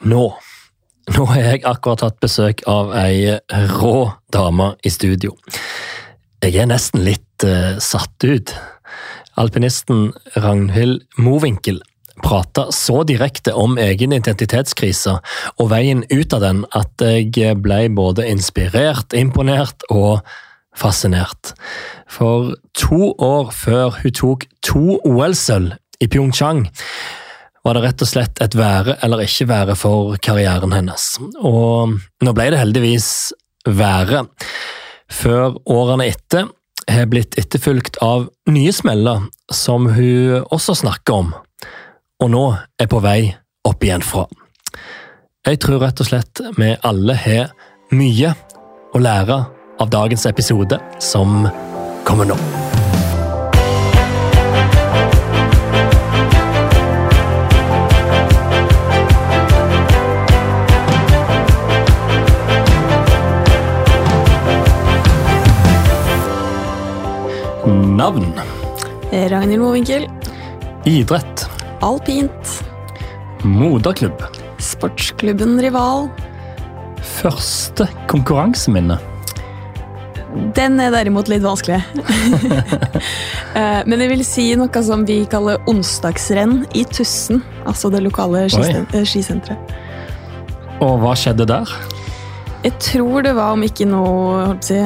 nå. Nå har jeg akkurat hatt besøk av ei rå dame i studio. Jeg er nesten litt uh, satt ut. Alpinisten Ragnhild Mowinckel prata så direkte om egen identitetskrise og veien ut av den at jeg ble både inspirert, imponert og fascinert. For to år før hun tok to OL-sølv i Pyeongchang, var det rett og slett et være eller ikke være for karrieren hennes. Og nå ble det heldigvis være. Før årene etter har blitt etterfulgt av nye smeller, som hun også snakker om, og nå er på vei opp igjen fra. Jeg tror rett og slett vi alle har mye å lære av dagens episode, som kommer nå. Navn. Ragnhild Mowinckel. Idrett. Alpint. Moderklubb. Sportsklubben Rival. Første konkurranseminne. Den er derimot litt vanskelig. Eh, men jeg vil si noe som vi kaller onsdagsrenn i Tussen. Altså det lokale eh, skisenteret. Og hva skjedde der? Jeg tror det var, om ikke noe si,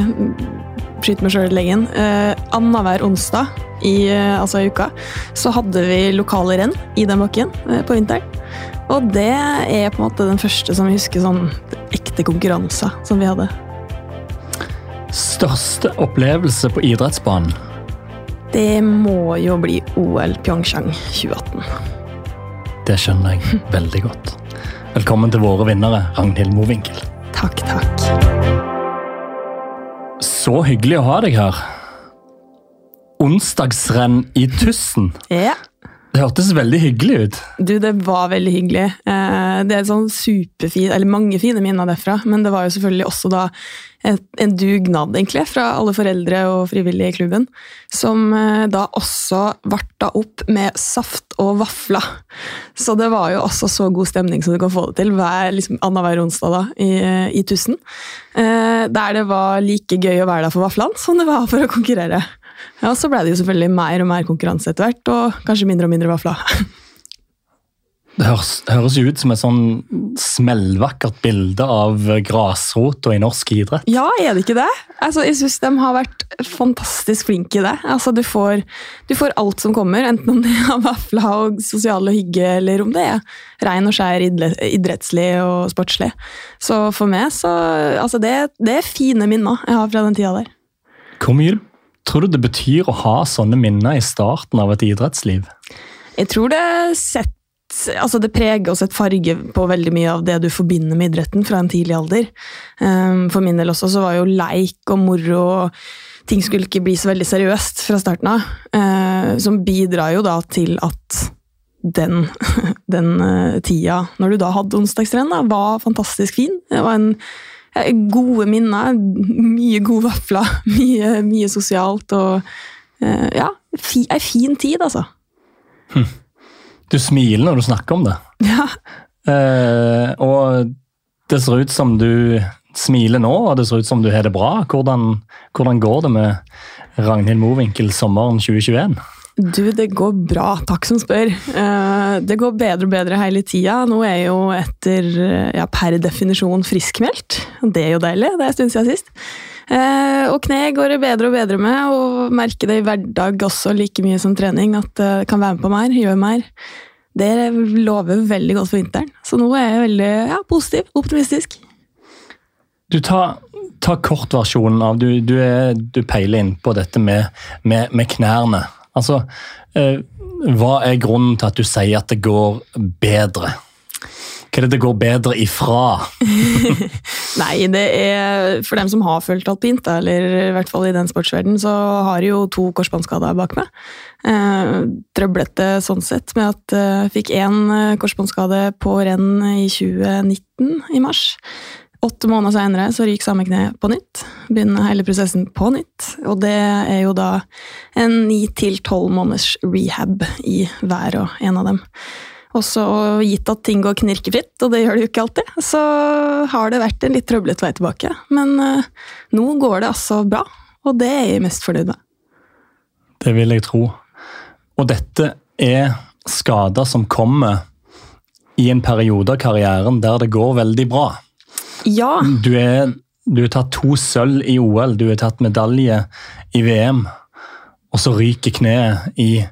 Skyte meg sjøl i leggen. Eh, Annenhver onsdag i eh, altså i uka så hadde vi lokale renn i den bakken eh, på vinteren. Og det er på en måte den første som jeg husker sånn ekte konkurranser som vi hadde. Største opplevelse på idrettsbanen? Det må jo bli OL Pyeongchang 2018. Det skjønner jeg veldig godt. Velkommen til våre vinnere, Ragnhild Mowinckel. Takk, takk. Så hyggelig å ha deg her. Onsdagsrenn i Tussen. Ja. Det hørtes veldig hyggelig ut. Du, det var veldig hyggelig. Eh, Det er sånn superfin, eller mange fine minner derfra, men det var jo selvfølgelig også da en dugnad, egentlig, fra alle foreldre og frivillige i klubben, som eh, da også varta opp med saft og vafler. Så det var jo også så god stemning som du kan få det til hver, liksom, annenhver onsdag da, i, i Tussen. Eh, Der det var like gøy å være der for vaflene som det var for å konkurrere. Ja, Så ble det jo selvfølgelig mer og mer konkurranse etter hvert, og kanskje mindre og mindre vafler. Det høres, høres jo ut som et sånn smellvakkert bilde av grasrota i norsk idrett. Ja, er det ikke det? Altså, jeg syns de har vært fantastisk flinke i det. Altså, du, får, du får alt som kommer, enten om det er vafler og sosiale hygge, eller om det er rein og skjær idrettslig og sportslig. Så for meg, så Altså, det, det er fine minner jeg har fra den tida der. Hvor mye tror du det betyr å ha sånne minner i starten av et idrettsliv? Jeg tror det setter altså det preger og setter farge på veldig mye av det du forbinder med idretten fra en tidlig alder. Um, For min del også så var jo leik og moro og ting skulle ikke bli så veldig seriøst fra starten av. eh, Som bidrar jo da til at den, den eh, tida når du da hadde onsdagstrening, var fantastisk fin. Det var en gode minner, mye gode vafler, mye, mye sosialt og eh, Ja, fi, ei fin tid, altså. Du smiler når du snakker om det. Ja. Eh, og det ser ut som du smiler nå, og det ser ut som du har det bra. Hvordan, hvordan går det med Ragnhild Mowinckel sommeren 2021? Du, det går bra, takk som spør. Eh, Det går bedre og bedre hele tida. Nå er jeg jo etter, eh, ja, per definisjon friskmeldt. Det er jo deilig, det er en stund siden sist. Eh, Og kne går det bedre og bedre med, og merker det i hverdag også like mye som trening, at det kan være med på mer, gjøre mer. Det lover veldig godt for vinteren. Så nå er jeg veldig ja, positiv, optimistisk. Du tar, ta kortversjonen av Du, du, er, du peiler inn på dette med, med, med knærne. Altså, eh, hva er grunnen til at du sier at det går bedre? Hva er det det går bedre ifra? Nei, det er for dem som har fulgt alpint, eller i hvert fall i den sportsverdenen, så har jeg jo to korsbåndskader bak meg. Eh, trøblete sånn sett med at eh, jeg fikk én eh, korsbåndskade på renn i 2019, i mars. Åtte måneder senere så ryker samme kne på nytt. Begynner hele prosessen på nytt. Og det er jo da en ni til tolv måneders rehab i hver og en av dem. Og så gitt at ting går knirkefritt, og det gjør det jo ikke alltid, så har det vært en litt trøblete vei tilbake. Men uh, nå går det altså bra, og det er jeg mest fornøyd med. Det vil jeg tro. Og dette er skader som kommer i en periode av karrieren der det går veldig bra. Ja. Du er du har tatt to sølv i OL, du har tatt medalje i VM, og så ryker kneet i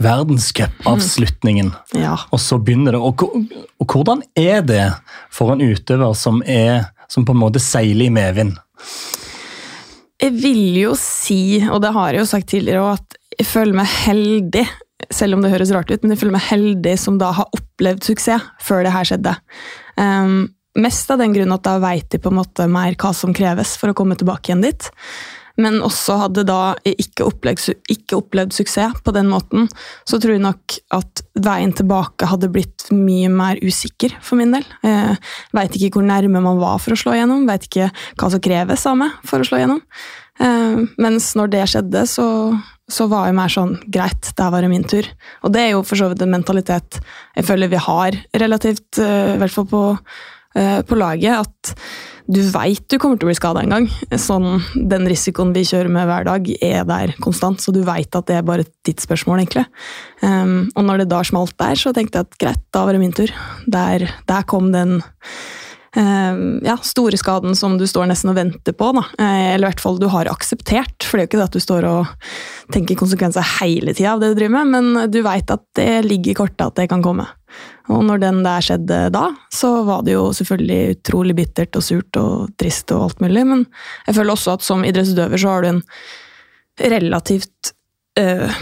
verdenscupavslutningen. Mm. Ja. Og så begynner det. Og, og, hvordan er det for en utøver som, er, som på en måte seiler i medvind? Jeg vil jo si, og det har jeg jo sagt tidligere, at jeg føler meg heldig. Selv om det høres rart ut, men jeg føler meg heldig som da har opplevd suksess før det her skjedde. Um, Mest av den grunn at da veit de på en måte mer hva som kreves for å komme tilbake igjen dit. Men også hadde da ikke opplevd, ikke opplevd suksess på den måten, så tror jeg nok at veien tilbake hadde blitt mye mer usikker for min del. Jeg veit ikke hvor nærme man var for å slå igjennom, veit ikke hva som kreves av meg for å slå igjennom. Eh, mens når det skjedde, så, så var jeg mer sånn greit, der var det min tur. Og det er jo for så vidt en mentalitet jeg føler vi har relativt, eh, i hvert fall på Eh, på laget at du veit du kommer til å bli skada en gang. Sånn, den risikoen vi kjører med hver dag, er der konstant, så du veit at det er bare et tidsspørsmål, egentlig. Um, og når det da smalt der, så tenkte jeg at greit, da var det min tur. Der, der kom den ja, store skaden som du står nesten og venter på. Da. Eh, eller i hvert fall du har akseptert, for det er jo ikke det at du står og tenker konsekvenser hele tida av det du driver med, men du veit at det ligger i kortet at det kan komme. Og når den der skjedde da, så var det jo selvfølgelig utrolig bittert og surt og trist og alt mulig, men jeg føler også at som idrettsutøver så har du en relativt uh,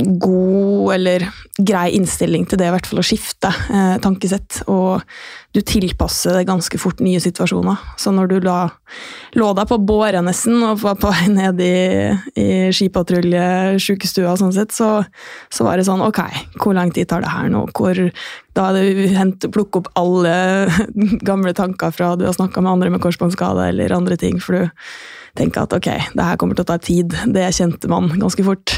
god eller grei innstilling til det, i hvert fall å skifte uh, tankesett. Og du tilpasser deg ganske fort nye situasjoner. Så når du la, lå deg på båre nesten og var på vei ned i, i skipatrulje, sjukestua og sånn sett, så, så, var det sånn ok, hvor lang tid tar det her nå? Hvor, da er det hent, plukke opp alle gamle tanker fra du har snakka med andre med korsbåndskade eller andre ting. for du tenke at ok, det her kommer til å ta tid. Det kjente man ganske fort.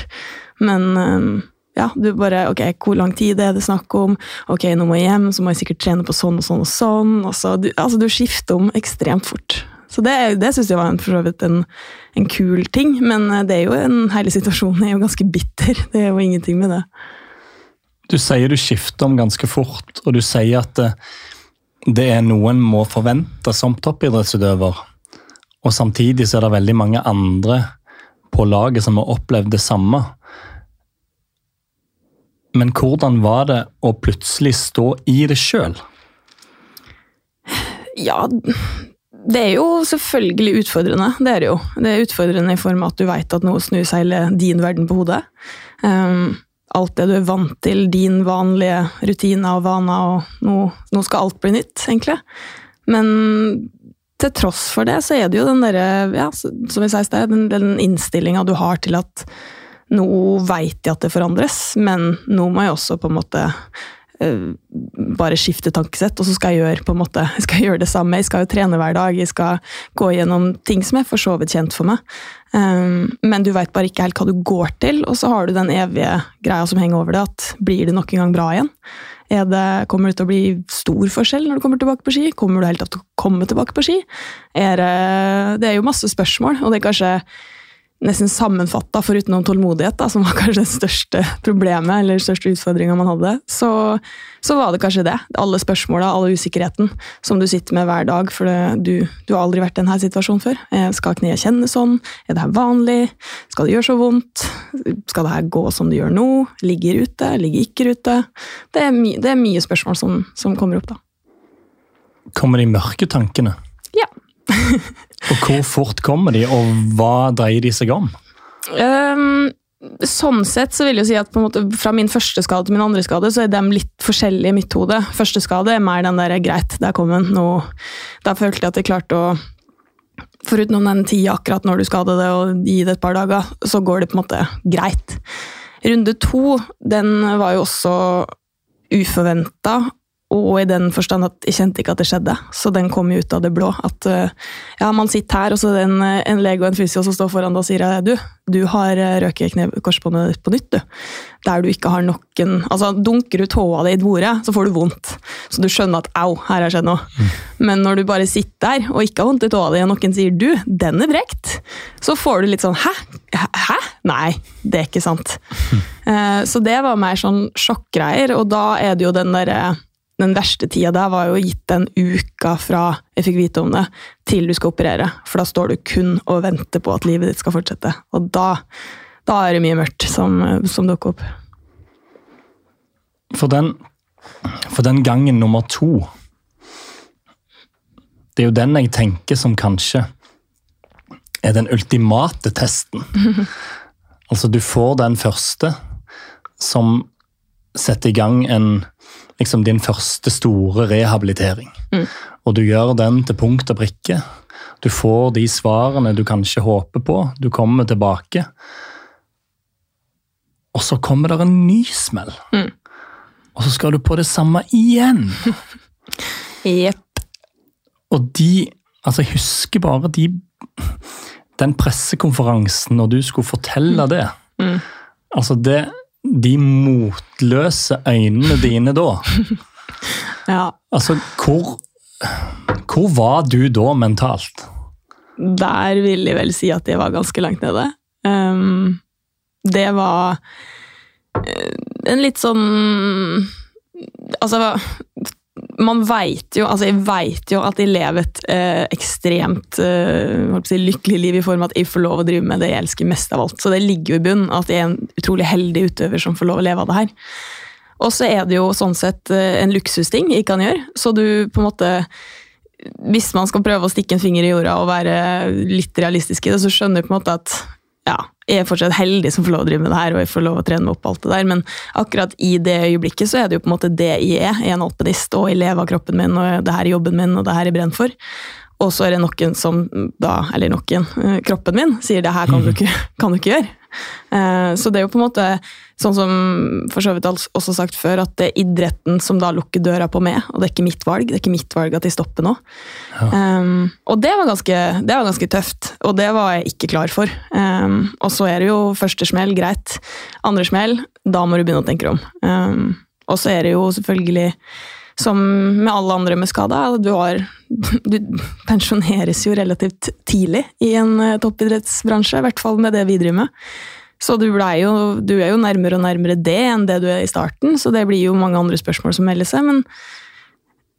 Men ehm, ja, du bare Ok, hvor lang tid er det snakk om? Ok, nå må jeg hjem, så må jeg sikkert trene på sånn og sånn og sånn. Altså, du, altså, du skifter om ekstremt fort. Så det, det syns jeg var en, for så vidt en, en, kul ting, men eh, det er jo en, hele situasjonen er jo ganske bitter. Det er jo ingenting med det. Du sier du skifter om ganske fort, og du sier at det, det er noe en må forvente som toppidrettsutøver. Og samtidig så er det veldig mange andre på laget som har opplevd det samme. Men hvordan var det å plutselig stå i det sjøl? Ja, det er jo selvfølgelig utfordrende. Det er jo. Det er utfordrende i form av at du veit at noe snus hele din verden på hodet. Um, alt det du er vant til, din vanlige rutiner og vaner, og nå, nå skal alt bli nytt, egentlig. Men til tross for det, så er det jo den derre, ja, som vi sa i sted, den, den innstillinga du har til at nå veit jeg at det forandres, men nå må jeg også på en måte uh, bare skifte tankesett, og så skal jeg gjøre på en måte, jeg skal gjøre det samme. Jeg skal jo trene hver dag, jeg skal gå gjennom ting som er for så vidt kjent for meg. Um, men du veit bare ikke helt hva du går til, og så har du den evige greia som henger over det, at blir det nok en gang bra igjen? Det, kommer det til å bli stor forskjell når du kommer tilbake på ski? Kommer du helt til å komme tilbake på ski? Er det, det er jo masse spørsmål, og det er kanskje nesten sammenfatta, foruten om tålmodighet, da, som var kanskje det største problemet eller største utfordringa man hadde, så, så, var det kanskje det. Alle spørsmåla, all usikkerheten som du sitter med hver dag. For det, du, du, har aldri vært i denne situasjonen før. Eh, skal kneet kjennes sånn? Er det her vanlig? Skal det gjøre så vondt? Skal det her gå som det gjør nå? Ligger ute? Ligger ikke ute? Det er, my, det er mye spørsmål som, som kommer opp, da. Kommer de mørke tankene? Ja. og hvor fort kommer de, og hva dreier de seg om? Um, sånn sett så vil jeg si at måte, fra min første skade til min andre skade, så er de litt forskjellige i mitt hode. Første skade er mer den der 'greit, der kom den'. Nå, da følte jeg at jeg klarte å Foruten den tida akkurat når du skader det og gi det et par dager, så går det på en måte greit. Runde to den var jo også uforventa og i den forstand at jeg kjente ikke at det skjedde. Så den kom jo ut av det blå. At uh, ja, man sitter her, og så er det en, en lege og en fysio som står foran deg og sier du, du har røket korsbåndet på nytt, du. Der du ikke har noen Altså, dunker du tåa di i bordet, så får du vondt. Så du skjønner at au, her har skjedd noe. Mm. Men når du bare sitter der og ikke har vondt i tåa di, og noen sier du, den er brekt, så får du litt sånn hæ? Hæ? Nei, det er ikke sant. Mm. Uh, så det var mer sånn sjokkgreier, og da er det jo den derre den verste tida der var jo gitt den uka fra jeg fikk vite om det, til du skal operere. For da står du kun og venter på at livet ditt skal fortsette. Og da, da er det mye mørkt som, som dukker opp. For den, for den gangen nummer to Det er jo den jeg tenker som kanskje er den ultimate testen. altså, du får den første som setter i gang en liksom din første store rehabilitering. Mm. Og du gjør den til punkt og prikke. Du får de svarene du kanskje håper på. Du kommer tilbake. Og så kommer det en ny smell. Mm. Og så skal du på det samme igjen. Jepp. og de Altså, jeg husker bare de Den pressekonferansen når du skulle fortelle det. Mm. Altså, det de motløse øynene dine da Ja. Altså, hvor, hvor var du da mentalt? Der vil jeg vel si at jeg var ganske langt nede. Um, det var eh, en litt sånn Altså man veit jo, altså jeg vet jo at jeg lever et eh, ekstremt eh, si, lykkelig liv i form av at jeg får lov å drive med det jeg elsker mest av alt. Så det ligger jo i bunnen at jeg er en utrolig heldig utøver som får lov å leve av det her. Og så er det jo sånn sett eh, en luksusting jeg kan gjøre. Så du på en måte Hvis man skal prøve å stikke en finger i jorda og være litt realistisk i det, så skjønner du på en måte at ja, jeg er fortsatt heldig som får lov å drive med det her, og jeg får lov å trene meg opp alt det der, men akkurat i det øyeblikket så er det jo på en måte det jeg er. Jeg er en alpinist, og jeg lever av kroppen min, og det her er jobben min, og det her er jeg brenner for. Og så er det noen som da, eller noen, eh, kroppen min, sier det her kan du ikke, kan du ikke gjøre. Eh, så det er jo på en måte, sånn som for så vidt også sagt før, at det er idretten som da lukker døra på meg, og det er ikke mitt valg. Det er ikke mitt valg at de stopper nå. Ja. Um, og det var, ganske, det var, ganske, tøft, og det var jeg ikke klar for. Um, og så er det jo første smell, greit. Andre smell, da må du begynne å tenke om. Um, og så er det jo selvfølgelig som med alle andre med skada, du, har, du pensjoneres jo relativt tidlig i en eh, toppidrettsbransje, i hvert fall med det vi driver med. Så du, jo, du, er jo nærmere og nærmere det enn det du er i starten, så det blir jo mange andre spørsmål som melder seg. Men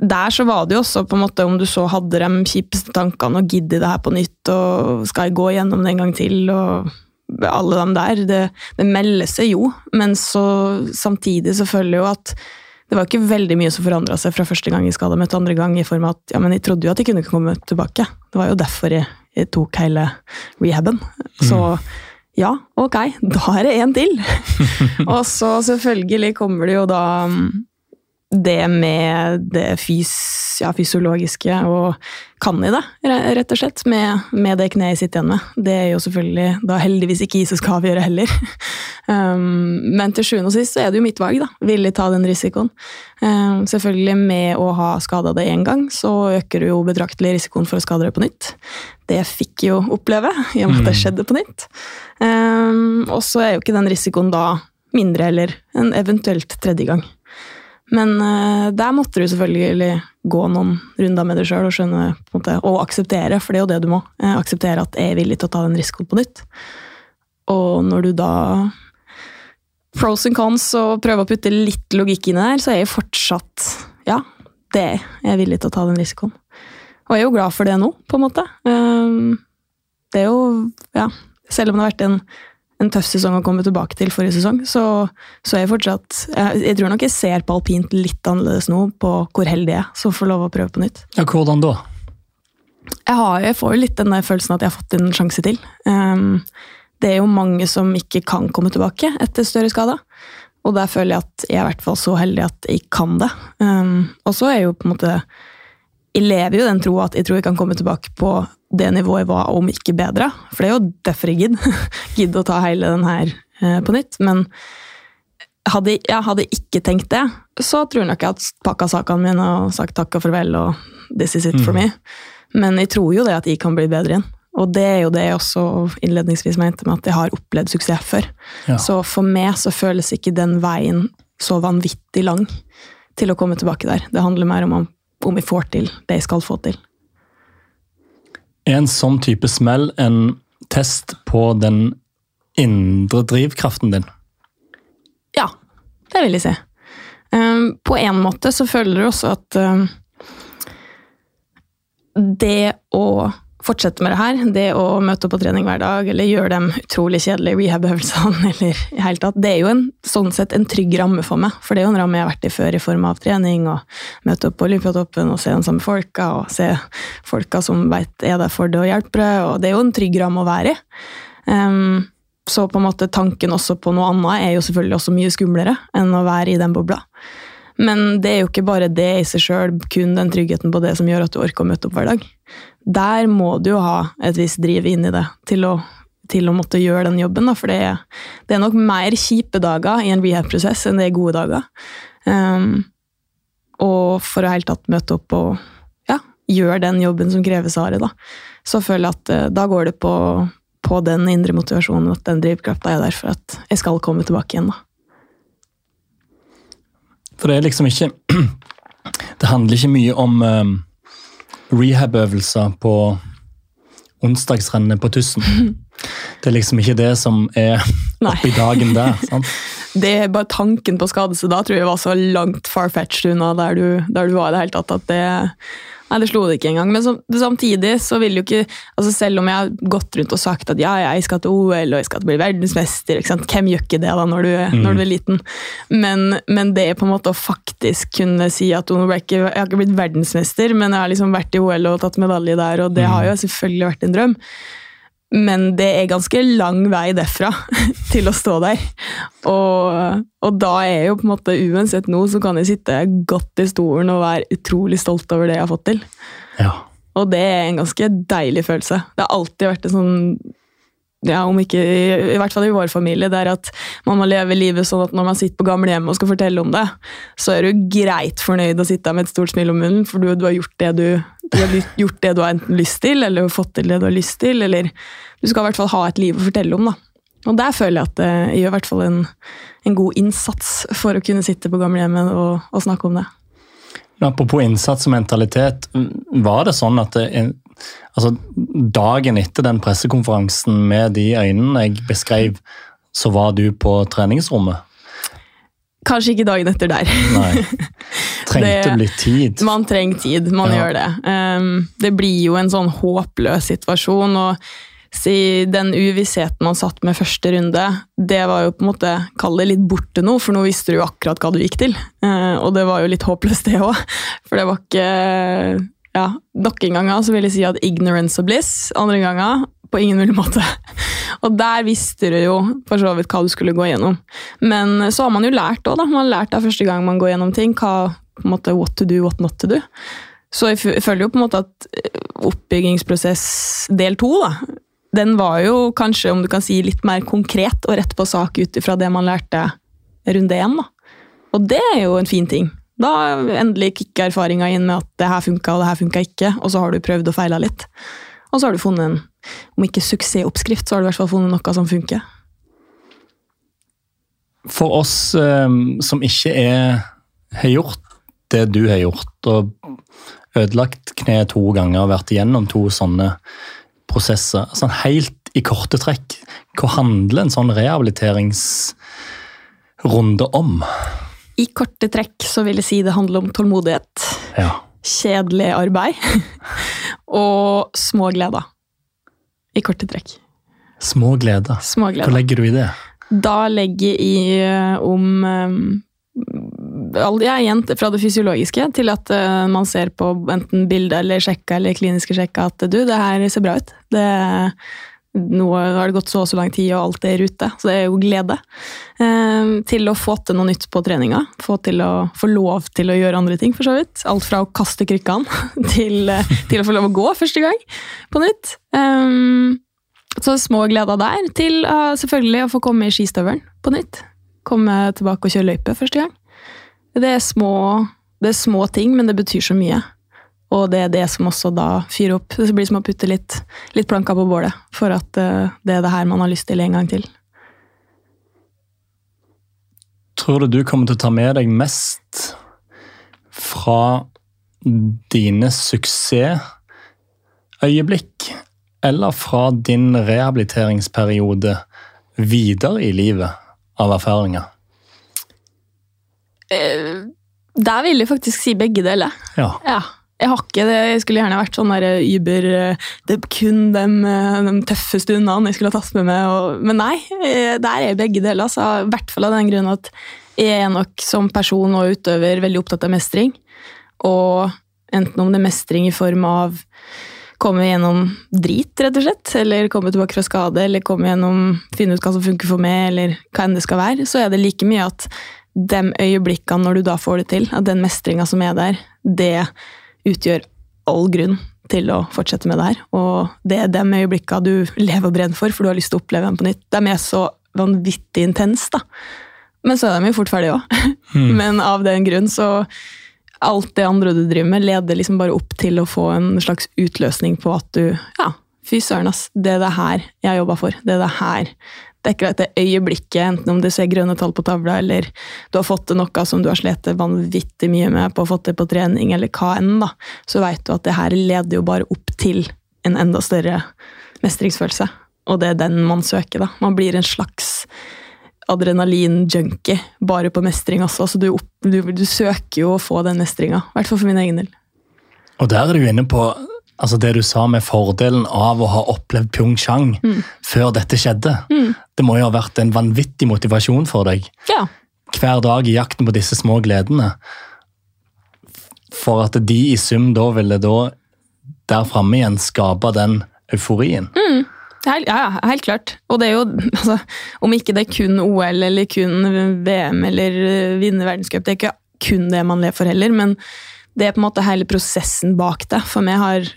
der så var det jo også på en måte om du så hadde de kjipeste tankene og gidder det her på nytt, og skal jeg gå gjennom det en gang til, og alle dem der. Det, det melder seg jo, men så samtidig så føler jeg jo at det var ikke veldig mye som forandra seg fra første gang jeg skada meg til andre gang, i form av at ja, men jeg trodde jo at jeg kunne komme tilbake. Det var jo derfor jeg, jeg tok hele rehaben. Så mm. Ja, ok, da er det én til! og så selvfølgelig kommer det jo da det med det fys, ja, fysiologiske, og kan i det, rett og slett, med, med det kneet jeg sitter igjen med. Det er jo selvfølgelig da heldigvis ikke som skal avgjøre heller. Um, men til sjuende og sist så er det jo mitt valg, da. Ville ta den risikoen? Um, selvfølgelig, med å ha skada det én gang, så øker du jo betraktelig risikoen for å skade det på nytt. Det fikk jeg jo oppleve, i og med at det mm. skjedde på nytt. Um, og så er jo ikke den risikoen da mindre eller en eventuelt tredje gang. Men uh, der måtte du selvfølgelig gå noen runder med deg sjøl og skjønne måte, og akseptere, for det er jo det du må. Uh, akseptere at jeg er villig til å ta den risikoen på nytt. Og når du da Pros and cons og prøver å putte litt logikk inn i der, så er jeg fortsatt Ja, det er jeg villig til å ta den risikoen. Og jeg er jo glad for det nå, på en måte. Uh, det er jo Ja, selv om det har vært en en tøff sesong å komme tilbake til forrige sesong, så, så jeg fortsatt jeg, jeg, tror nok jeg ser på alpint litt annerledes nå, på hvor heldig jeg er som får lov å prøve på nytt. Ja, Hvordan da? Jeg, har, jeg får jo litt den der følelsen at jeg har fått en sjanse til. Um, det er jo mange som ikke kan komme tilbake etter større skader. Og der føler jeg at jeg er i hvert fall så heldig at jeg kan det. Um, og så er jeg jo på en måte Jeg lever jo den troa at jeg tror jeg kan komme tilbake på det nivået var, om ikke bedre. For det er jo derfor jeg gidder. gidder å ta hele den her eh, på nytt. Men hadde jeg hadde ikke tenkt det, så tror jeg nok jeg hadde pakka sakene mine og sagt takk og farvel og this is it for me. Men jeg tror jo det at jeg kan bli bedre igjen. Og det er jo det jeg også innledningsvis mente med at jeg har opplevd suksess før. Ja. Så for meg så føles ikke den veien så vanvittig lang til å komme tilbake der. Det handler mer om om vi får til det jeg skal få til. En sånn type smell en test på den indre drivkraften din? Ja, det vil jeg si. Um, på en måte så føler du også at um, det å fortsette med det her, det å møte opp på trening hver dag, eller gjøre de utrolig kjedelige rehab-øvelsene, eller i hele tatt, det er jo en, sånn sett en trygg ramme for meg. For det er jo en ramme jeg har vært i før i form av trening, og møte opp på Olympiatoppen og se de samme folka, og se folka som veit er der for det og hjelper deg, og det er jo en trygg ramme å være i. Um, så på en måte tanken også på noe annet er jo selvfølgelig også mye skumlere enn å være i den bobla. Men det er jo ikke bare det i seg sjøl, kun den tryggheten på det som gjør at du orker å møte opp hver dag. Der må du jo ha et visst driv inn i det til å, til å måtte gjøre den jobben. Da, for det er, det er nok mer kjipe dager i en rehab-prosess enn det er gode dager. Um, og for å helt tatt møte opp og ja, gjøre den jobben som kreves av det, så føler jeg at uh, da går det på, på den indre motivasjonen, at den drivkrafta er der for at jeg skal komme tilbake igjen. da. For det er liksom ikke Det handler ikke mye om um, rehab-øvelser på onsdagsrennet på Tussen. Det er liksom ikke det som er oppi dagen der. sant? det er bare tanken på skadelse da tror jeg var så langt far-fetched unna der du, der du var i det hele tatt at det Nei, det slo det ikke engang. Men så, samtidig så vil jo ikke altså Selv om jeg har gått rundt og sagt at ja, jeg skal til OL og jeg skal bli verdensmester, ikke sant? hvem gjør ikke det da når du, når du er liten? Men, men det på en måte å faktisk kunne si at nå ble ikke, jeg har ikke blitt verdensmester, men jeg har liksom vært i OL og tatt medalje der, og det har jo selvfølgelig vært en drøm. Men det er ganske lang vei derfra til å stå der. Og, og da er jo på en måte uansett nå, så kan jeg sitte godt i stolen og være utrolig stolt over det jeg har fått til. Ja. Og det er en ganske deilig følelse. Det har alltid vært en sånn ja, om ikke, i hvert fall i vår familie, det er at man må leve livet sånn at når man sitter på gamlehjemmet og skal fortelle om det, så er du greit fornøyd å sitte der med et stort smil om munnen, for du, du har gjort det du, du har gjort det du har enten lyst til, eller fått til det du har lyst til, eller du skal i hvert fall ha et liv å fortelle om. da. Og der føler jeg at det gjør i hvert fall en, en god innsats for å kunne sitte på gamlehjemmet og, og snakke om det. Apropos innsats og mentalitet, var det sånn at det, altså, dagen etter den pressekonferansen med de øynene jeg beskrev, så var du på treningsrommet? Kanskje ikke dagen etter der. Nei. Trengte Det- litt tid? Man trenger tid, man Ja. gjør det. Um, det blir jo en sånn håpløs situasjon, og si den uvissheten man satt med første runde, det var jo på en måte, kall det litt borte nå, for nå visste du jo akkurat hva du gikk til. Uh, og det var jo litt håpløst det òg, for det var ikke ja, Noen ganger så vil jeg si at ignorance og bliss, andre ganger på ingen mulig måte. Og der visste du jo for så vidt hva du skulle gå gjennom. Men så har man jo lært òg, da. Man har lært av første gang man går gjennom ting, hva, på en måte, what to do, what not to do. Så jeg føler jo på en måte at eh, oppbyggingsprosess del to, da, den var jo kanskje, om du kan si, litt mer konkret og rett på sak ut ifra det man lærte runde én. Og det er jo en fin ting. Da endelig kicker erfaringa inn med at det her funka og det her funka ikke, og så har du prøvd og feila litt. Og så har du funnet en, om ikke suksessoppskrift, så har du i hvert fall funnet noe som funker. For oss eh, som ikke er, har gjort det du har gjort, og ødelagt kneet to ganger og vært igjennom to sånne prosesser, sånn helt i korte trekk, hva handler en sånn rehabiliteringsrunde om? I korte trekk så vil jeg si det handler om tålmodighet, Ja. kjedelig arbeid og små gleder. I korte trekk. Små gleder. Små Hva legger du i det? Da legger jeg i om um, er ja, igjen fra det fysiologiske til at eh, man ser på enten bilder eller sjekka eller kliniske sjekka at du, det her ser bra ut. Det, nå har det gått så og så lang tid, og alt er i rute. Så det er jo glede. Eh, til å få til noe nytt på treninga. Få, til å, få lov til å gjøre andre ting, for så vidt. Alt fra å kaste krykkene til, eh, til å få lov å gå første gang på nytt. Um, så små gleder der, til uh, selvfølgelig å få komme i skistøvelen på nytt. Komme tilbake og kjøre løype første gang. Det er, små, det er små ting, men det betyr så mye. Og det er det som også da fyrer opp. Det blir som å putte litt, litt planker på bålet for at eh, det er det her man har lyst til en gang til. Tror du du kommer til å ta med deg mest fra dine suksessøyeblikk, eller fra din rehabiliteringsperiode videre i livet av erfaringer? Eh, Der vil jeg faktisk si begge deler. Ja. Ja. Jeg har ikke det. Jeg skulle gjerne vært sånn der Uber eh, Det er kun de, de tøffe stundene jeg skulle ha tatt med meg. Og, men nei, eh, der er begge deler. Altså, I hvert fall av den grunn at jeg er nok som person og utøver veldig opptatt av mestring. Og enten om det er mestring i form av komme gjennom drit, rett og slett, eller komme tilbake fra skade, eller komme gjennom, finne ut hva som funker for meg, eller hva enn det skal være, så er det like mye at de øyeblikkene når du da får det til, at den mestringa som er der, det utgjør all grunn til å fortsette med det her. Og det er de øyeblikkene du lever og brenner for, for du har lyst til å oppleve dem på nytt. De er så vanvittig intense, da. Men så er de jo fort ferdige òg. Men av den grunn så Alt det andre du driver med, leder liksom bare opp til å få en slags utløsning på at du Ja, fy søren, ass. Det er det her jeg har jobba for. Det er det her. Det er ikke dette øyeblikket, enten om du ser grønne tall på tavla, eller du har fått til noe som du har slitt vanvittig mye med på å få til på trening, eller hva enn, da. Så veit du at det her leder jo bare opp til en enda større mestringsfølelse. Og det er den man søker, da. Man blir en slags adrenalin-junkie bare på mestring også. Så du, opp, du, du søker jo å få den mestringa. I hvert fall for min egen del. Og der er du inne på altså det du sa med fordelen av å ha opplevd Pyeongchang før dette skjedde. Det må jo ha vært en vanvittig motivasjon for deg Ja. hver dag i jakten på disse små gledene. For at de i sum da ville da der framme igjen skape den euforien. Helt, ja, ja, helt klart. Og det er jo, altså, om ikke det er kun OL eller kun VM eller uh, vinne verdenscup, det er ikke kun det man lever for heller, men det er på en måte hele prosessen bak det. For meg har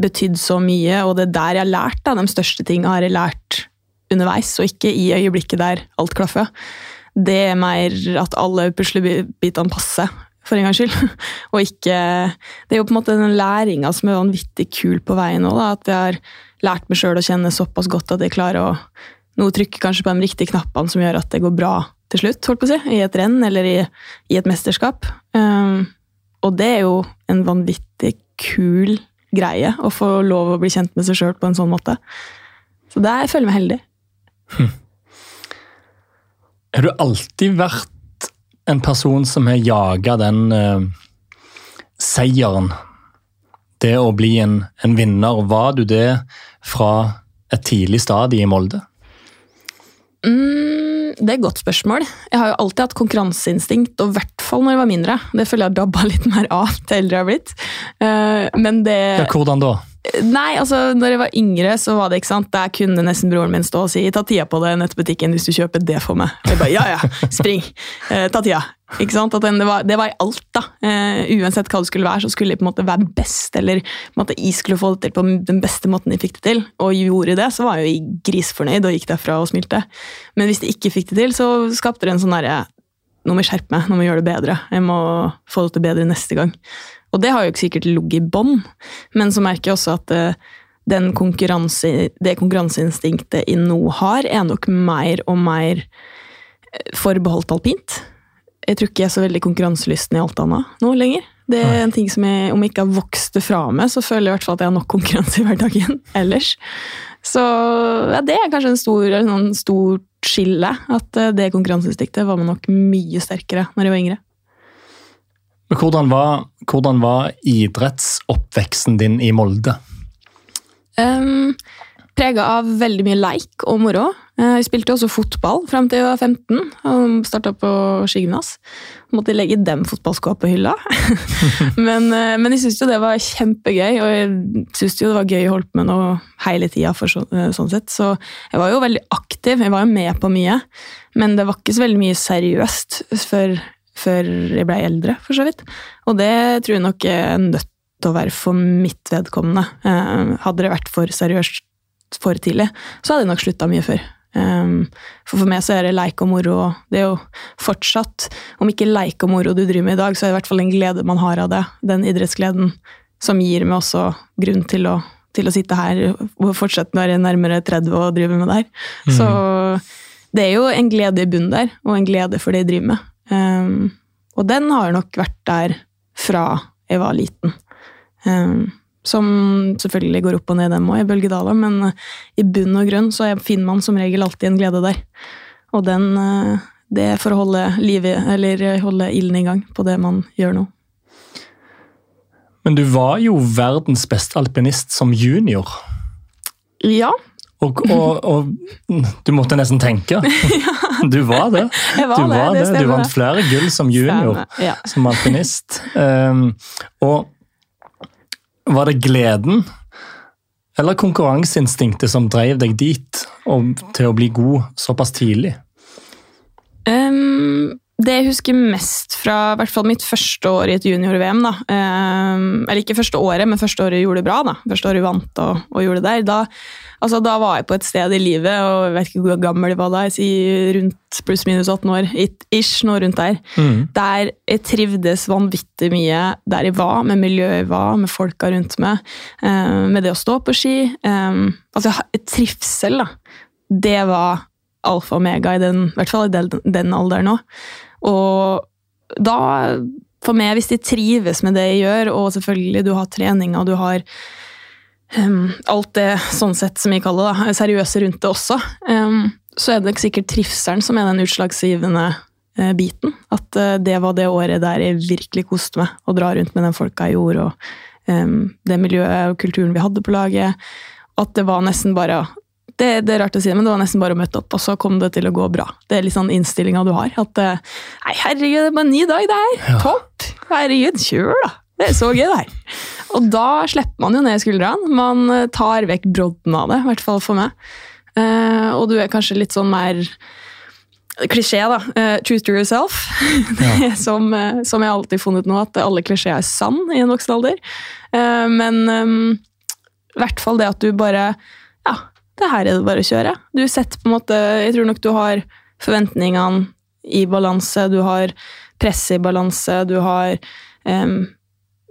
betydd så mye, og det er der jeg har lært. Da. De største tingene har jeg lært underveis, og ikke i øyeblikket der alt klaffer. Det er mer at alle puslebitene passer, for en gangs skyld. og ikke Det er jo på en måte den læringa som er vanvittig kul på veien nå, at jeg har lært meg sjøl å kjenne såpass godt at jeg klarer å nå trykke kanskje på de riktige knappene som gjør at det går bra til slutt, holdt på å si, i et renn eller i, i et mesterskap. Um, og det er jo en vanvittig kul greie å få lov å bli kjent med seg sjøl på en sånn måte. Så der føler jeg meg heldig. Har du alltid vært en person som har jaga den uh, seieren? Det å bli en, en vinner. Var du det fra et tidlig stadie i Molde? Mm, det er et godt spørsmål. Jeg har jo alltid hatt konkurranseinstinkt, og i hvert fall når jeg var mindre. Det føler jeg dabba litt mer av til eldre jeg har blitt. Eh, men det Ja, hvordan da? Nei, altså, når jeg var yngre, så var det ikke sant, der kunne nesten broren min stå og si 'ta tida på det i nettbutikken hvis du kjøper det for meg'. Jeg bare, ja, ja, spring, eh, ta tida. Ikke sant? Den, det, var, det var i alt, da. Eh, uansett hva det skulle være, så skulle jeg på en måte være best, eller måte, jeg skulle få det til på den beste måten jeg fikk det til. Og gjorde det, så var jeg jo grisfornøyd og gikk derfra og smilte. Men hvis jeg ikke fikk det til, så skapte det en sånn derre nå må jeg skjerpe meg, nå må jeg gjøre det bedre. Jeg må få det til bedre neste gang. Og det har jo ikke sikkert ligget i bånn, men så merker jeg også at eh, den konkurranse, det konkurranseinstinktet jeg nå har, er nok mer og mer eh, forbeholdt alpint. Jeg tror ikke jeg er så veldig konkurranselysten i alt annet nå lenger. Det er en ting som jeg, Om jeg ikke har vokst det fra meg, så føler jeg i hvert fall at jeg har nok konkurranse i hverdagen ellers. Så ja, det er kanskje en stor, en stor skille. At eh, det konkurranseinstinktet var nok mye sterkere når jeg var yngre. Hvordan var, hvordan var idrettsoppveksten din i Molde? Um, Prega av veldig mye leik og moro. Eh, Jeg spilte også fotball fram til jeg var 15 og starta på skigymnas. Måtte legge dem fotballskoa på hylla. men, eh, men jeg syntes jo det var kjempegøy, og jeg syntes jo det var gøy å holde på med noe hele tida. Så, eh, sånn sett. Så jeg var jo veldig aktiv, jeg var jo med på mye. Men det var ikke så veldig mye seriøst før, før jeg blei eldre, for så vidt. Og det tror jeg nok er nødt til å være for mitt vedkommende. Eh, Hadde det vært for seriøst for tidlig, så hadde jeg nok slutta mye før. Um, for for meg så er det leik og moro. Det er jo fortsatt, om ikke leik og moro du driver med i dag, så er det i hvert fall en glede man har av det. Den idrettsgleden som gir meg også grunn til å, til å sitte her og fortsette når jeg er nærmere 30 og driver med det her. Mm. Så det er jo en glede i bunnen der, og en glede for det jeg driver med. Um, og den har nok vært der fra jeg var liten. Um, som selvfølgelig går opp og ned, dem òg, i bølgedaler, men uh, i bunn og grunn så er- finner man som regel alltid en glede der. Og den, uh, det å holde livet, eller uh, holde ilden i gang på det man gjør nå. Men du var jo verdens beste alpinist som junior. Ja, Og, og, og du måtte nesten tenke. Du var det. var Du, var det det. du vant flere gull som junior, Ja. som alpinist. Um, og var det gleden eller konkurranseinstinktet som drev deg dit, og til å bli god såpass tidlig? Ehm, det jeg husker mest fra hvert fall mitt første år i et junior-VM, da. ehm, eller ikke første året, men første året jeg gjorde det bra. da. Første året jeg vant og, og gjorde det der. Da, altså, da var jeg på et sted i livet, og jeg vet ikke hvor gammel jeg var da, jeg sier rundt pluss-minus 18 år, ish, noe rundt der. Der jeg trivdes vanvittig mye der jeg var, med miljøet jeg var, med folka rundt meg, eh, med det å stå på ski. Eh, altså, trivsel, da. Det var alfa og omega, i den, i hvert fall i den, den alderen òg. Og da, for meg, hvis de trives med det jeg gjør, og selvfølgelig du har trening og du har um, alt det sånn sett som jeg kaller det, seriøse rundt det også, um, så er det sikkert trivselen som er den utslagsgivende uh, biten. At uh, det var det året der jeg virkelig koste meg å dra rundt med den folka jeg gjorde, og um, det miljøet og kulturen vi hadde på laget. At det var nesten bare det, det er rart å si men det var nesten bare å møte opp, og så kom det til å gå bra. Det er litt sånn innstillinga du har. At eh, nei, herregud, det er bare en ny dag, det her. Ja. Topp! Herregud, kjør, da! Det er så gøy, det her. Og da slipper man jo ned skuldrene. Man eh, tar vekk brodden av det, i hvert fall for meg. Uh, og du er kanskje litt sånn mer Klisjé, da. Uh, truth to yourself. Er som, uh, som jeg alltid har funnet nå, at alle klisjeer er sann i en voksen alder. Men i i hvert fall det at du bare Ja, det her er det bare å kjøre. Du setter på en måte Jeg tror nok du har forventningene i balanse, du har presset i balanse, du har um,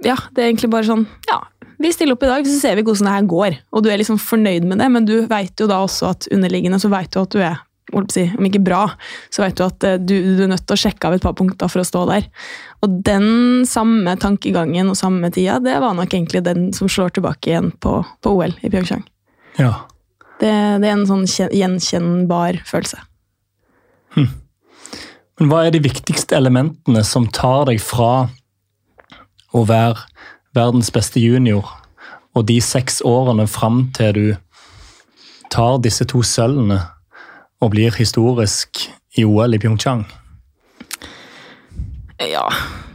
Ja, det er egentlig bare sånn Ja, vi stiller opp i dag, så ser vi hvordan det her går. Og du er liksom fornøyd med det, men du vet jo da også at underliggende så vet du at du er om ikke bra, så vet du at eh, du, du er nødt til å sjekke av et par punkter for å stå der. Og den samme tankegangen og samme tida, det var nok egentlig den som slår tilbake igjen på, på OL i Pyeongchang. Ja. Det, det er en sånn gjenkjennbar følelse. Men hva er de viktigste elementene som tar deg fra å være verdens beste junior, og de seks årene fram til du tar disse to sølvene og blir historisk i OL i Pyeongchang? Ja,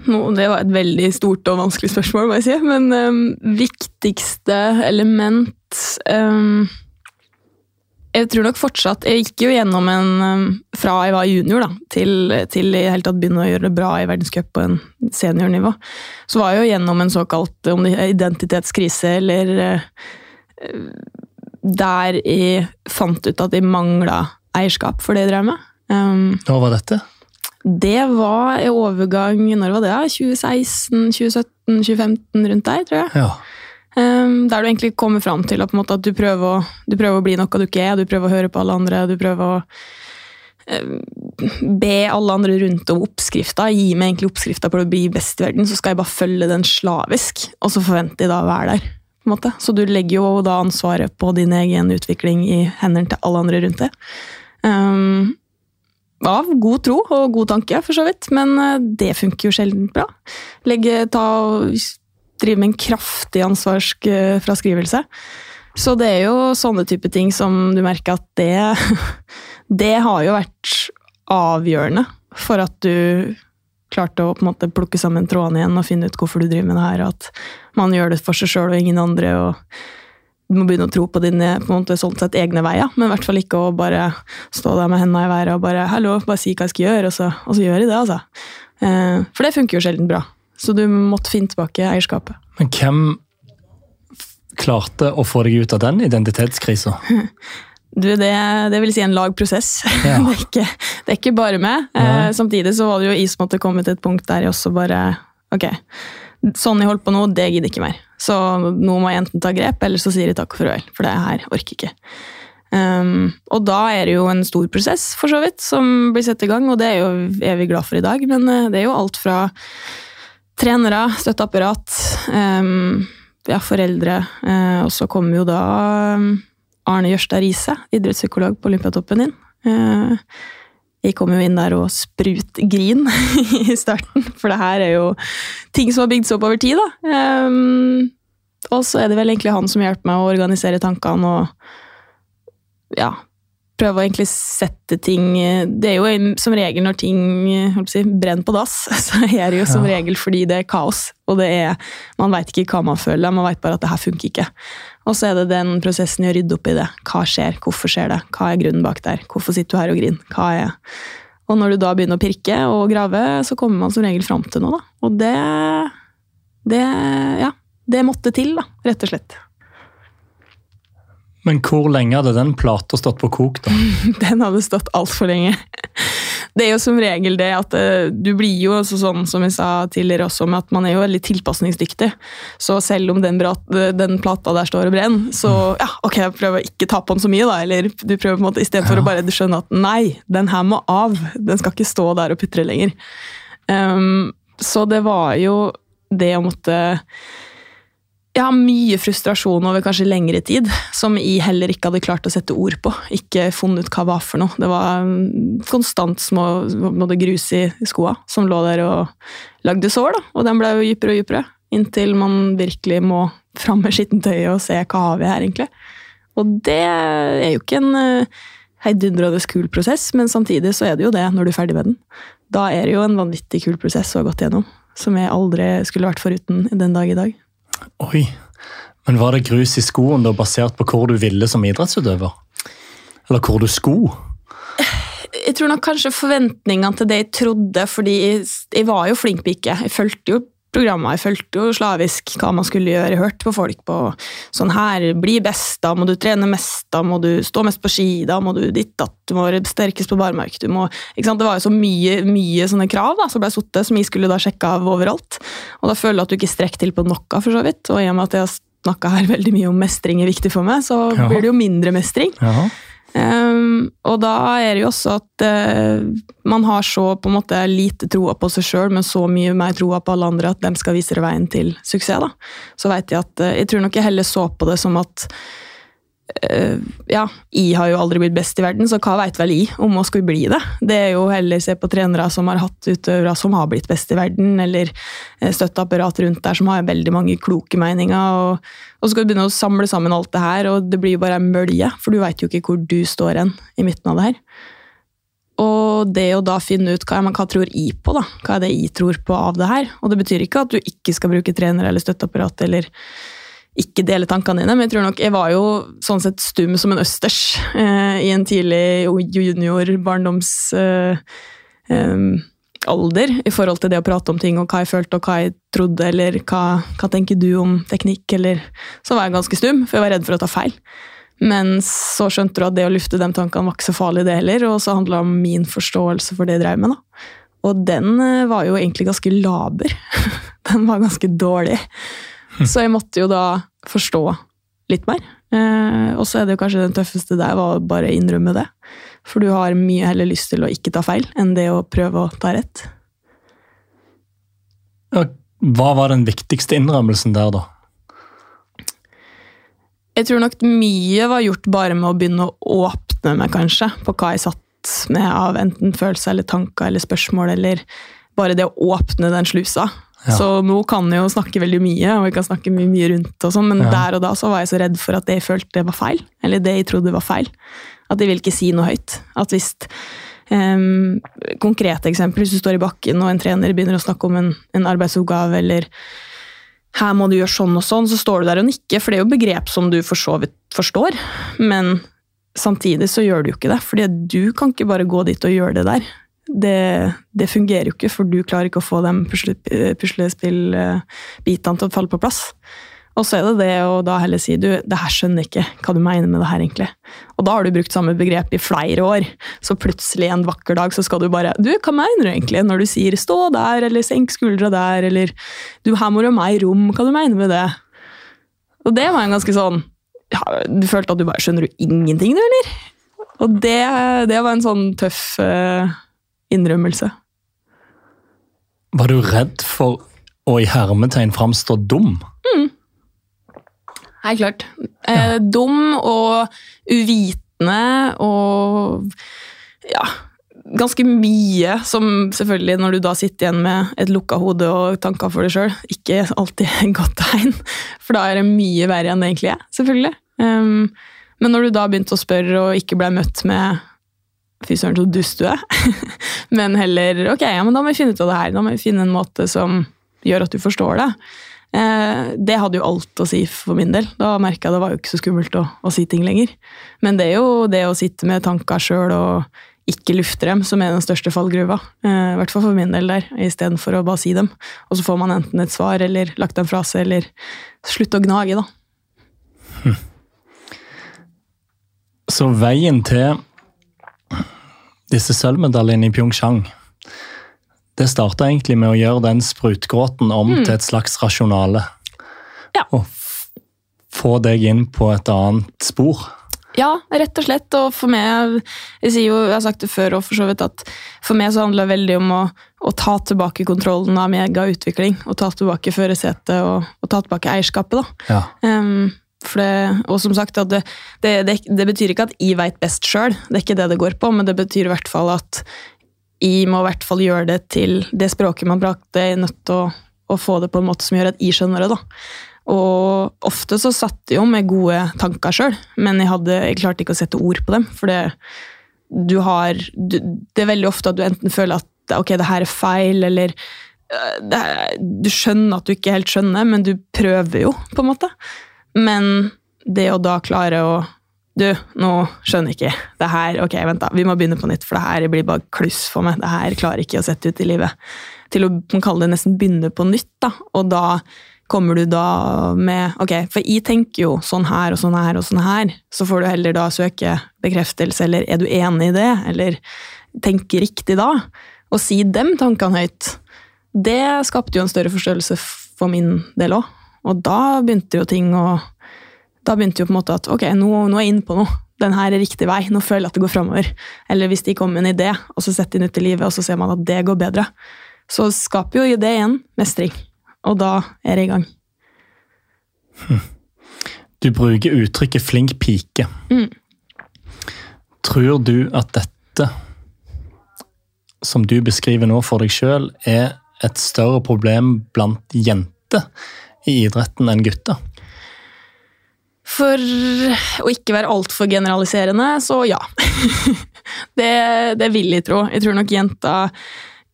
det var et veldig stort og vanskelig spørsmål, må jeg si. Men um, viktigste element ehm, Jeg tror nok fortsatt Jeg gikk jo gjennom en ehm, Fra jeg var junior da, til, til i hele tatt begynne å gjøre det bra i verdenscup på en seniornivå, så var jeg jo gjennom en såkalt om det er identitetskrise, eller eh, Der jeg fant ut at jeg mangla eierskap for det jeg drev med. Um, Hva var dette? det var i overgang Når var det? da? 2016, 2017, 2015, rundt der, tror jeg. Ja. Um, der du egentlig kommer fram til at, måte, at du, prøver å, du prøver å bli noe du ikke er, du prøver å høre på alle andre, du prøver å um, be alle andre rundt om oppskrifta. Gi meg egentlig oppskrifta på å bli best i verden, så skal jeg bare følge den slavisk, og så forventer jeg da å være der. på en måte. Så du legger jo da ansvaret på din egen utvikling i hendene til alle andre rundt deg. Um, av god tro og god tanke, for så vidt, men eh, det funker jo sjelden bra. Legge, ta og drive med en kraftig ansvarsfraskrivelse. Så det er jo sånne type ting som du merker at det Det har jo vært avgjørende for at du klarte å på en måte plukke sammen trådene igjen og finne ut hvorfor du driver med det her, og at man gjør det for seg sjøl og ingen andre. og du må begynne å tro på dine på en måte, sånn sett, egne veier, men i hvert fall ikke å bare stå der med hendene i været og bare 'hallo, bare si hva jeg skal gjøre', og så, og så gjør jeg det, altså. Eh, for det funker jo sjelden bra. Så du måtte finne tilbake eierskapet. Men hvem klarte å få deg ut av den identitetskrisa? Du, det, det vil si en lag prosess. Ja. det, er ikke, det er ikke bare meg. Eh, samtidig så var det jo jeg som måtte komme til et punkt der jeg også bare Ok, sånn jeg holdt på nå, det gidder ikke mer. Så nå må jeg enten ta grep, eller så sier jeg takk og farvel. For det her orker ikke. Um, og da er det jo en stor prosess, for så vidt, som blir satt i gang, og det er, jo, er vi glad for i dag. Men eh, det er jo alt fra trenere, støtteapparat, um, ja, foreldre, Uh, og så kommer jo da um, Arne Jørstad Riise, idrettspsykolog på Olympiatoppen inn. Vi jeg kom jo inn der og sprutgrin i starten, for det her er jo ting som har bygd seg opp over tid. da. Um, og så er det vel egentlig han som hjelper meg å organisere tankene og ja, prøve å egentlig sette ting Det er jo en- som regel når ting si, brenner på dass, så er det jo som Ja. regel fordi det er kaos. Og det er, man veit ikke hva man føler, man veit bare at det her funker ikke. Og så er det den prosessen i å rydde opp i det. Hva skjer? Hvorfor skjer det? Hva er grunnen bak der? Hvorfor sitter du her og griner? Hva er Og når du da begynner å pirke og grave, så kommer man som regel fram til noe, da. Og det Det Ja. Det måtte til, da, rett og slett. Men hvor lenge hadde den plata stått på kok, da? Den hadde stått altfor lenge. Det er jo som regel det at eh, du blir jo sånn som jeg sa tidligere også, med at man er jo veldig tilpasningsdyktig. Så selv om den, brat, den plata der står og brenner, så ja, ok, jeg prøver å ikke ta på den så mye, da. Eller du prøver på en måte istedenfor Ja. å bare skjønne at nei, den her må av. Den skal ikke stå der og putre lenger. Um, så det var jo det å måtte ja, mye frustrasjon over kanskje lengre tid, som jeg heller ikke hadde klart å sette ord på. Ikke funnet ut hva var for noe. Det var mm, konstant små måtte grus i skoa som lå der og lagde sår, da. Og den ble jo dypere og dypere, inntil man virkelig må fram med skittentøyet og se hva har vi her, egentlig. Og det er jo ikke en uh, heidundrende kul prosess, men samtidig så er det jo det når du er ferdig med den. Da er det jo en vanvittig kul prosess å ha gått gjennom, som jeg aldri skulle vært foruten den dag i dag. Oi. Men var det grus i skoen da, basert på hvor du ville som idrettsutøver? Eller hvor du sko? jeg tror nok kanskje forventningene til det jeg trodde, fordi jeg, jeg var jo flink pike. Jeg fulgte jo programmer, jeg fulgte jo slavisk hva man skulle gjøre. Jeg hørte på folk på sånn her, bli best, da må du trene mest, da må du stå mest på ski, da må du ditt, datt, du må være sterkest på barmark, du må ikke sant? Det var jo så mye, mye sånne krav da, som ble satt, som jeg skulle da sjekke av overalt. Og da føler du at du ikke strekker til på noe, for så vidt. Og i og med at jeg har snakka her veldig mye om mestring er viktig for meg, så Ja. blir det jo mindre mestring. Ja. Um, og da er det jo også at uh, man har så på en måte lite troa på seg sjøl, men så mye mer troa på alle andre at de skal vise veien til suksess. da. Så vet jeg at uh, jeg tror nok jeg heller så på det som at ja, I har jo aldri blitt best i verden, så hva veit vel I om å skulle bli det? Det er jo heller se på trenere som har hatt utøvere som har blitt best i verden, eller eh, støtteapparat rundt der som har veldig mange kloke meninger. Og, og så skal du begynne å samle sammen alt det her, og det blir jo bare en mølje, for du veit jo ikke hvor du står hen i midten av det her. Og det å da finne ut hva, men hva tror I på, da? Hva er det I tror på av det her? Og det betyr ikke at du ikke skal bruke trener eller støtteapparat eller ikke dele tankene dine, men jeg tror nok jeg var jo sånn sett stum som en østers eh, i en tidlig junior barndoms eh, alder i forhold til det å prate om ting og hva jeg følte og hva jeg trodde, eller hva, hva tenker du om teknikk, eller Så var jeg ganske stum, for jeg var redd for å ta feil. Men så skjønte du at det å lufte de tankene var ikke så farlig, det heller, og så handla det om min forståelse for det jeg drev med. da. Og den eh, var jo egentlig ganske laber. Den var ganske dårlig. Så jeg måtte jo da forstå litt mer. Eh, og så er det jo kanskje den tøffeste der var å bare innrømme det. For du har mye heller lyst til å ikke ta feil enn det å prøve å ta rett. Ja, Hva var den viktigste innrømmelsen der, da? Jeg tror nok mye var gjort bare med å begynne å åpne meg, kanskje, på hva jeg satt med av enten følelser eller tanker eller spørsmål, eller bare det å åpne den slusa. Ja. Så nå kan jeg jo snakke veldig mye, og vi kan snakke mye, mye rundt, og sånn, men Ja. der og da så var jeg så redd for at det jeg følte var feil, eller det jeg trodde var feil. At jeg vil ikke si noe høyt. At hvis um, Konkrete eksempler, hvis du står i bakken og en trener begynner å snakke om en, en arbeidsoppgave, eller her må du gjøre sånn og sånn, så står du der og nikker, for det er jo begrep som du for så vidt forstår, men samtidig så gjør du jo ikke det, fordi du kan ikke bare gå dit og gjøre det der. Det, det fungerer jo ikke, for du klarer ikke å få de pusle, puslespillbitene til å falle på plass. Og så er det det å da heller si du, det her skjønner ikke hva du mener med det her, egentlig. Og da har du brukt samme begrep i flere år, så plutselig en vakker dag så skal du bare Du, hva mener du egentlig når du sier stå der, eller senk skuldra der, eller du, her må du ha meg i rom, hva du mener med det? Og det var en ganske sånn ja, Du følte at du bare skjønner du ingenting, du, eller? Og det, det var en sånn tøff uh, innrømmelse. Var du redd for å i hermetegn framstå dum? Mm. Helt klart. Eh, dum og uvitende og ja, ganske mye som selvfølgelig, når du da sitter igjen med et lukka hode og tanker for deg sjøl, ikke alltid et godt tegn. For da er det mye verre enn det egentlig er, selvfølgelig. Um, men når du da begynte å spørre og ikke ble møtt med Fy søren, så dust du er. men heller ok, ja, men da må vi finne ut av det her. Da må vi finne en måte som gjør at du forstår det. Eh, det hadde jo alt å si for min del. Da merka jeg det var jo ikke så skummelt å, å, si ting lenger. Men det er jo det å sitte med tanker sjøl og ikke lufte dem som er den største fallgruva. Eh, I hvert fall for min del der, istedenfor å bare si dem. Og så får man enten et svar eller lagt en frase, eller slutt å gnage, da. Hm. Så veien til disse sølvmedaljene i Pyeongchang det starta egentlig med å gjøre den sprutgråten om mm. til et slags rasjonale. Ja. Og få deg inn på et annet spor. Ja, rett og slett. Og for meg, jeg, jo, jeg har sagt det før, og for så vidt at for meg så handler det veldig om å, å ta tilbake kontrollen av megautvikling. Og ta tilbake førersetet og, og, ta tilbake eierskapet. da. Ja. Um, det, og som sagt, det, det, det, betyr ikke at jeg veit best sjøl, det er ikke det det går på, men det betyr i hvert fall at jeg må i hvert fall gjøre det til det språket man brakte. Jeg er nødt til å, å, få det på en måte som gjør at jeg skjønner det. da. Og ofte så satt jeg jo med gode tanker sjøl, men jeg, hadde, jeg, klarte ikke å sette ord på dem. For det, du har, du, det er veldig ofte at du enten føler at ok, det her er feil, eller øh, er, du skjønner at du ikke helt skjønner, men du prøver jo, på en måte. Men det å da klare å du, nå skjønner jeg ikke det her. Ok, vent da, vi må begynne på nytt, for det her blir bare kluss for meg. Det her klarer ikke å sette ut i livet. Til å man kaller det nesten begynne på nytt, da. Og da kommer du da med Ok, for jeg tenker jo sånn her og sånn her og sånn her. Så får du heller da søke bekreftelse, eller er du enig i det? Eller tenke riktig da? Og si dem tankene høyt. Det skapte jo en større forstørrelse for min del òg. Og da begynte jo ting å da begynte jo på en måte at ok, nå, nå er jeg inne på noe. Den her er riktig vei. Nå føler jeg at det går framover. Eller hvis de kommer med en idé, og så setter de den ut i livet, og så ser man at det går bedre. Så skaper jo det igjen mestring. Og da er det i gang. Hm. Du bruker uttrykket 'flink pike'. Mm. Tror du at dette, som du beskriver nå for deg sjøl, er et større problem blant jenter i idretten enn gutter? For å ikke være altfor generaliserende, så ja. det, det, vil jeg tro. Jeg tror nok jenta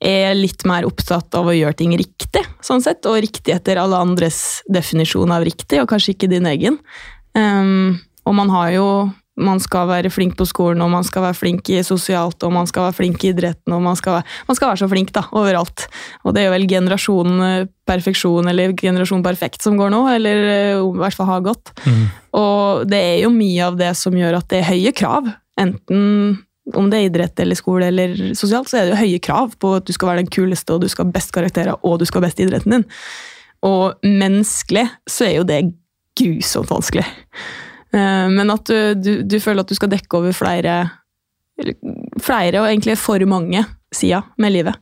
er litt mer opptatt av å gjøre ting riktig, sånn sett, og riktig etter alle andres definisjon av riktig, og kanskje ikke din egen. Um, og man har jo man skal være flink på skolen, og man skal være flink i sosialt, og man skal være flink i idretten, og man skal, være, man skal være så flink da, overalt. Og det er jo vel generasjon eh, perfeksjon eller generasjon perfekt som går nå, eller eh, i hvert fall har gått. Mm. Og det er jo mye av det som gjør at det er høye krav. Enten om det er idrett eller skole eller sosialt, så er det jo høye krav på at du skal være den kuleste, og du skal ha best karakterer, og du skal ha best i idretten din. Og menneskelig så er jo det grusomt vanskelig. Eh, men at du, du, du, føler at du skal dekke over flere, flere og egentlig for mange sider med livet.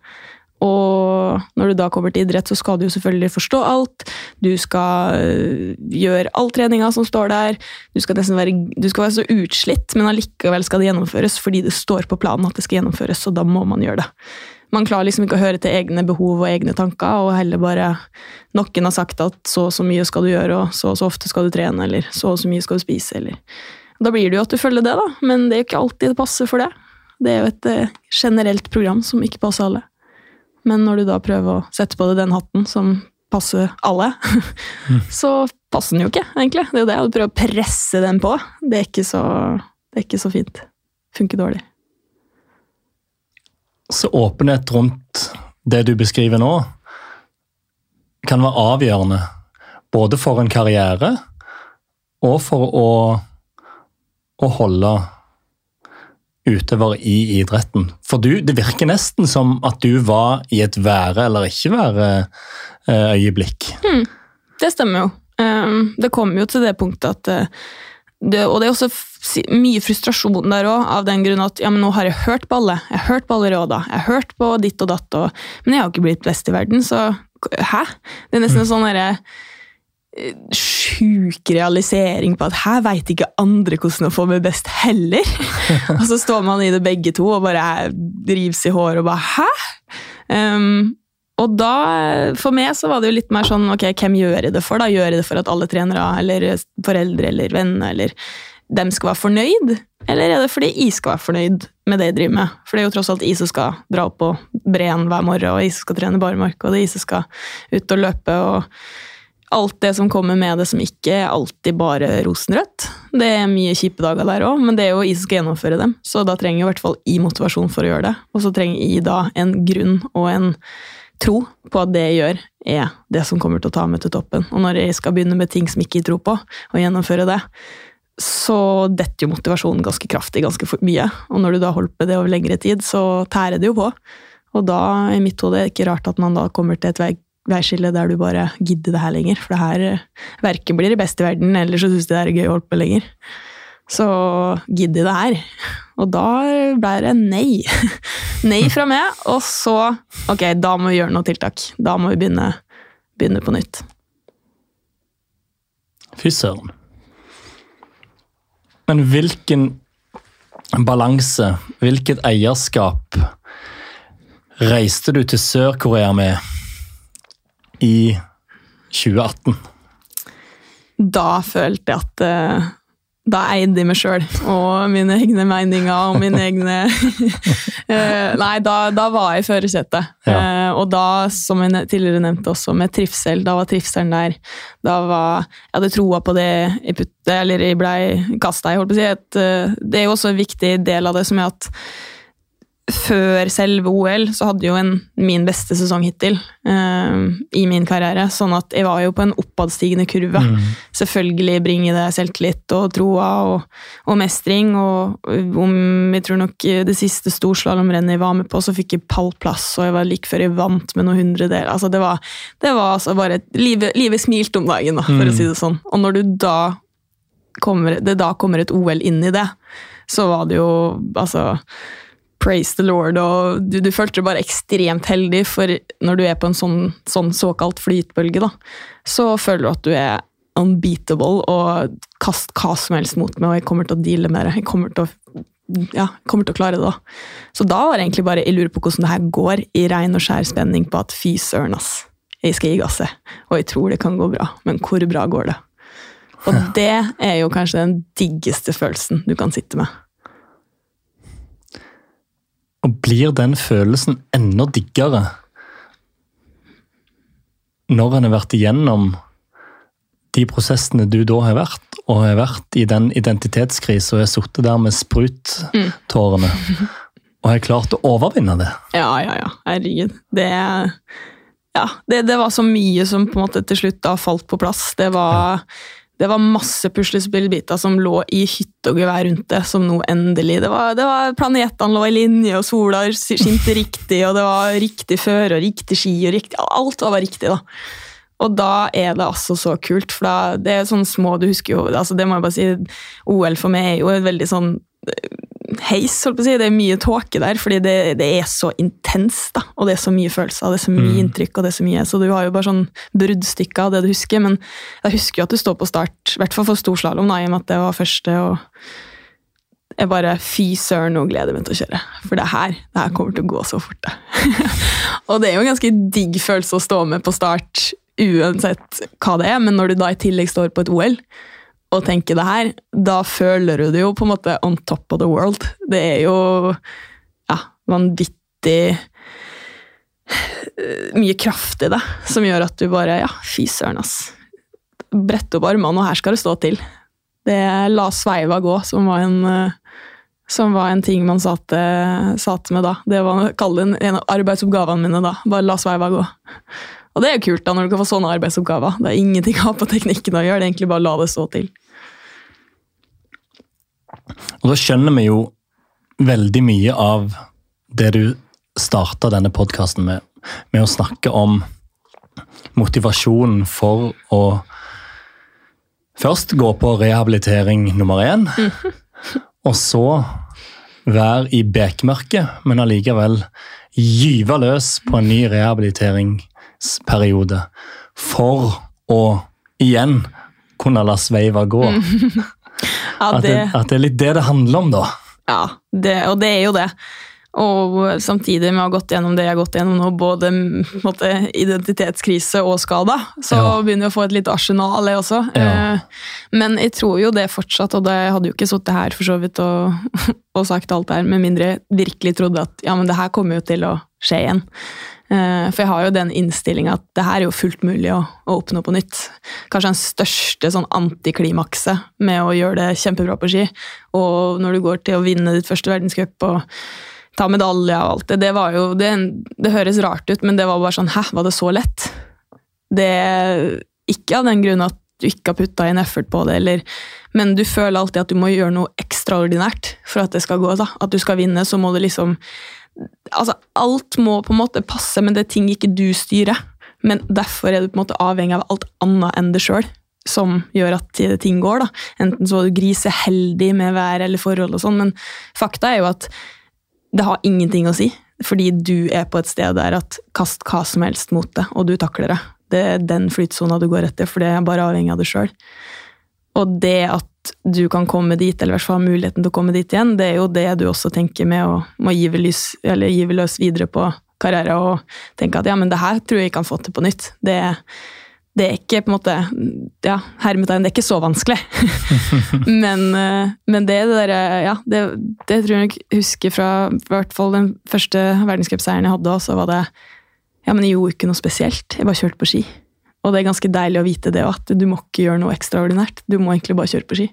Og når du da kommer til idrett, så skal du jo selvfølgelig forstå alt. Du skal eh, gjøre all treninga som står der. Du skal være, du skal være så utslitt, men allikevel skal det gjennomføres fordi det står på planen at det skal gjennomføres, og da må man gjøre det man klarer liksom ikke å høre til egne behov og egne tanker, og heller bare Noen har sagt at så og så mye skal du gjøre, og så og så ofte skal du trene, eller så og så mye skal du spise, eller Da blir det jo at du følger det, da, men det er jo ikke alltid det passer for det. Det er jo et eh, generelt program som ikke passer alle. Men når du da prøver å sette på deg den hatten som passer alle, mm. så passer den jo ikke, egentlig. Det er jo det, du prøver å presse den på. Det er ikke så, det er ikke så fint. Funker dårlig. Så åpenhet rundt det du beskriver nå, kan være avgjørende Både for en karriere og for å, å holde utøver i idretten. For du, det virker nesten som at du var i et være eller ikke være-øyeblikk. Hmm, det stemmer jo. Um, det kommer jo til det punktet at uh, det, Og det er også mye frustrasjon der òg, av den grunn at ja, men nå har jeg hørt på alle. Jeg har hørt på alle råda, jeg har hørt på ditt og datt, og, men jeg har ikke blitt best i verden, så hæ? Det er nesten en sånn derre eh, sjuk realisering på at her veit ikke andre hvordan å få meg best heller. og så står man i det begge to og bare rives i håret og bare hæ? Um, og da, for meg så var det jo litt mer sånn ok, hvem gjør jeg det for? da? Gjør jeg det for at alle trenere eller foreldre eller venner eller dem skal være fornøyd? Eller er det fordi jeg skal være fornøyd med det jeg driver med? For det er jo tross alt jeg som skal dra opp på breen hver morgen, og jeg som skal trene barmark, og det er jeg som skal ut og løpe. og alt det som kommer med det som ikke er alltid bare rosenrødt. Det er mye kjipe dager der òg, men det er jo jeg som skal gjennomføre dem. Så da trenger jeg i hvert fall i motivasjon for å gjøre det. Og så trenger jeg da en grunn og en tro på at det jeg gjør, er det som kommer til å ta meg til toppen. Og når jeg skal begynne med ting som ikke jeg tror på, og gjennomføre det, så detter jo motivasjonen ganske kraftig ganske mye. Og når du da holder på det over lengre tid, så tærer det jo på. Og da, i mitt hode, er det ikke rart at man da kommer til et vei, veiskille der du bare gidder det her lenger. For det her verken blir det beste i verden, eller så syns du det er gøy å holde på lenger. Så gidd i det her. Og da ble det nei. nei fra meg, og så Ok, da må vi gjøre noe tiltak. Da må vi begynne, begynne på nytt. Fy søren. Men hvilken balanse, hvilket eierskap reiste du til Sør-Korea med i 2018? Da følte jeg at uh, da eide jeg meg sjøl og mine egne meninger og mine egne eh, Nei, da, da, var jeg i førersetet. Ja. Uh, og da, som jeg tidligere nevnte også, med trivsel, da var trivselen der. Da var Jeg hadde troa på det jeg putte, eller jeg blei kasta i, holdt på å si. Et, uh, det er jo også en viktig del av det som er at før selve OL så hadde jo en min beste sesong hittil uh, i min karriere. Sånn at jeg var jo på en oppadstigende kurve. Mm. Selvfølgelig bringer det selvtillit og troa og, og, mestring. Og om jeg tror nok det siste storslalåmrennet jeg var med på, så fikk jeg pallplass, og jeg var like før jeg vant med noen hundredeler. Altså, det var, det var altså bare Livet, livet smilte om dagen, da, for mm. å si det sånn. Og når du da kommer, det da kommer et OL inn i det, så var det jo altså praise the lord, og du, du følte deg bare ekstremt heldig, for når du er på en sånn, sånn såkalt flytbølge, da, så føler du at du er unbeatable og kast hva som helst mot meg, og jeg kommer til å deale med det. Jeg kommer til å, ja, kommer til å klare det. da. Så da var det egentlig bare jeg lurer på hvordan det her går, i rein og skjær spenning på at fy søren, ass. Jeg skal gi gasset, og jeg tror det kan gå bra, men hvor bra går det? Og det er jo kanskje den diggeste følelsen du kan sitte med. Og blir den følelsen enda diggere når en har vært igjennom de prosessene du da har vært, og har vært i den identitetskrisen og har sittet der med spruttårene mm. og har klart å overvinne det? Ja, ja, ja. Herregud. Det, ja, det, det, var så mye som på en måte til slutt da falt på plass. Det var ja det var masse puslespillbiter som lå i hytte og gevær rundt det, som nå endelig Det var, var Planetene lå i linje, og sola skinte riktig, og det var riktig føre og riktig ski og riktig Alt var bare riktig, da. Og da er det altså så kult, for da, det er sånne små Du husker jo altså Det må jeg bare si, OL for meg er jo et veldig sånn heis, holdt på å si. Det er mye tåke der, fordi det, det, er så intenst. da, Og det er så mye følelser, det er så mye mm. inntrykk, og det er så mye, så du har jo bare sånn bruddstykker av det du husker. Men jeg husker jo at du står på start, i hvert fall for storslalåm, i og med at det var første. og jeg bare Fy søren, nå gleder jeg meg til å kjøre. For det her det her kommer til å gå så fort. det. og det er jo en ganske digg følelse å stå med på start uansett hva det er, men når du da i tillegg står på et OL, å tenke det her, da føler du det jo på en måte on top of the world. Det er jo ja, vanvittig eh, mye kraft i det som gjør at du bare Ja, fy søren, ass. Brett opp armene, og her skal det stå til. Det la sveiva gå, som var en, eh, som var en ting man satt med da. Det var det en av arbeidsoppgavene mine da. Bare la sveiva gå. Og det er jo kult da, når du kan få sånne arbeidsoppgaver. Det er ingenting å ha på teknikken å gjøre, det er egentlig bare å la det stå til. Og da skjønner vi jo veldig mye av det du starta denne podkasten med, med å snakke om motivasjonen for å først gå på rehabilitering nummer én, og så være i bekmørket, men allikevel gyve løs på en ny rehabiliteringsperiode for å igjen kunne la sveiva gå. Ja, At, det, det, at det er litt det det handler om, da. ja det, og det er jo det. Og samtidig med å ha gått gjennom det jeg har gått gjennom nå, både mm, måte, identitetskrise og skada, så Ja. begynner jeg å få et lite arsenal, jeg også. Ja. Eh, Men jeg tror jo det fortsatt, og det hadde jo ikke sittet her for så vidt og, og sagt alt det her, med mindre jeg virkelig trodde at ja, men det her kommer jo til å skje igjen. Eh, For jeg har jo den innstillinga at det her er jo fullt mulig å, å oppnå på nytt. Kanskje den største sånn antiklimakset med å gjøre det kjempebra på ski. Og når du går til å vinne ditt første verdenscup og ta medalje og alt det, det var jo det, det høres rart ut, men det var bare sånn Hæ, var det så lett? Det Ikke av den grunn at du ikke har putta inn effort på det, eller, men du føler alltid at du må gjøre noe ekstraordinært for at det skal gå. da. At du skal vinne, så må du liksom altså, alt må på en måte passe, men det er ting ikke du styrer. Men derfor er du på en måte avhengig av alt annet enn det sjøl som gjør at ting går. da. Enten så var du griseheldig med vær eller forhold, og sånn, men fakta er jo at det har ingenting å si. Fordi du er på et sted der at kast hva som helst mot det, og du takler det. Det er den flytsona du går etter, for det er bare avhengig av deg sjøl. Og det at du kan komme dit, eller i hvert fall ha muligheten til å komme dit igjen, det er jo det du også tenker med å, må give, lys, gyve løs videre på karriere og tenke at ja, men det her tror jeg jeg kan få til på nytt. Det, det er ikke på en måte ja, hermetegn, det er ikke så vanskelig. men, eh, men det, det der, ja, det, det tror jeg jeg husker fra i hvert fall den første verdenscupseieren jeg hadde, også var det ja, men jeg gjorde ikke noe spesielt. Jeg bare kjørte på ski. Og det er ganske deilig å vite det at du må ikke gjøre noe ekstraordinært. Du må egentlig bare kjøre på ski.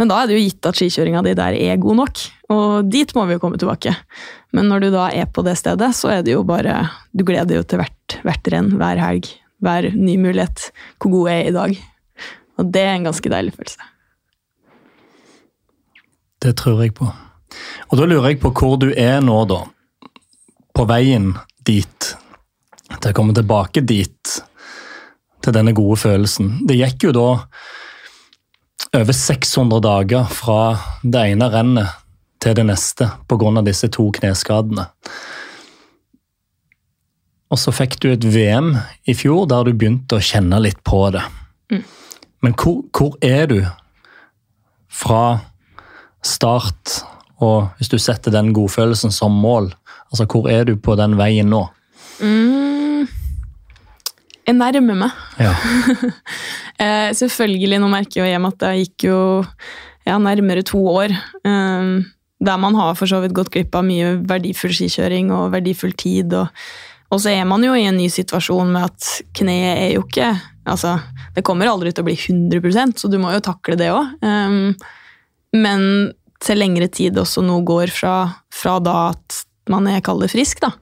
Men da er det jo gitt at skikjøringa di der er god nok, og dit må vi jo komme tilbake. Men når du da er på det stedet, så er det jo bare Du gleder jo til hvert, hvert renn, hver helg, hver ny mulighet. Hvor god jeg er i dag. Og det er en ganske deilig følelse. Det tror jeg på. Og da lurer jeg på hvor du er nå, da. På veien dit. Til å komme tilbake dit. Til denne gode følelsen. Det gikk jo da over 600 dager fra det ene rennet til det neste pga. disse to kneskadene. Og så fikk du et VM i fjor der du begynte å kjenne litt på det. Men hvor, hvor er du fra start, og hvis du setter den godfølelsen som mål, altså hvor er du på den veien nå? Mm. Jeg nærmer meg. Ja. Eh, selvfølgelig, nå merker jeg jo hjem at det gikk jo ja, nærmere to år. Eh, der man har for så vidt gått glipp av mye verdifull skikjøring og verdifull tid. Og, og så er man jo i en ny situasjon med at kneet er jo ikke altså, Det kommer aldri til å bli 100% så du må jo takle det òg. men til lengre tid også nå går fra, fra da at man er kall frisk, da.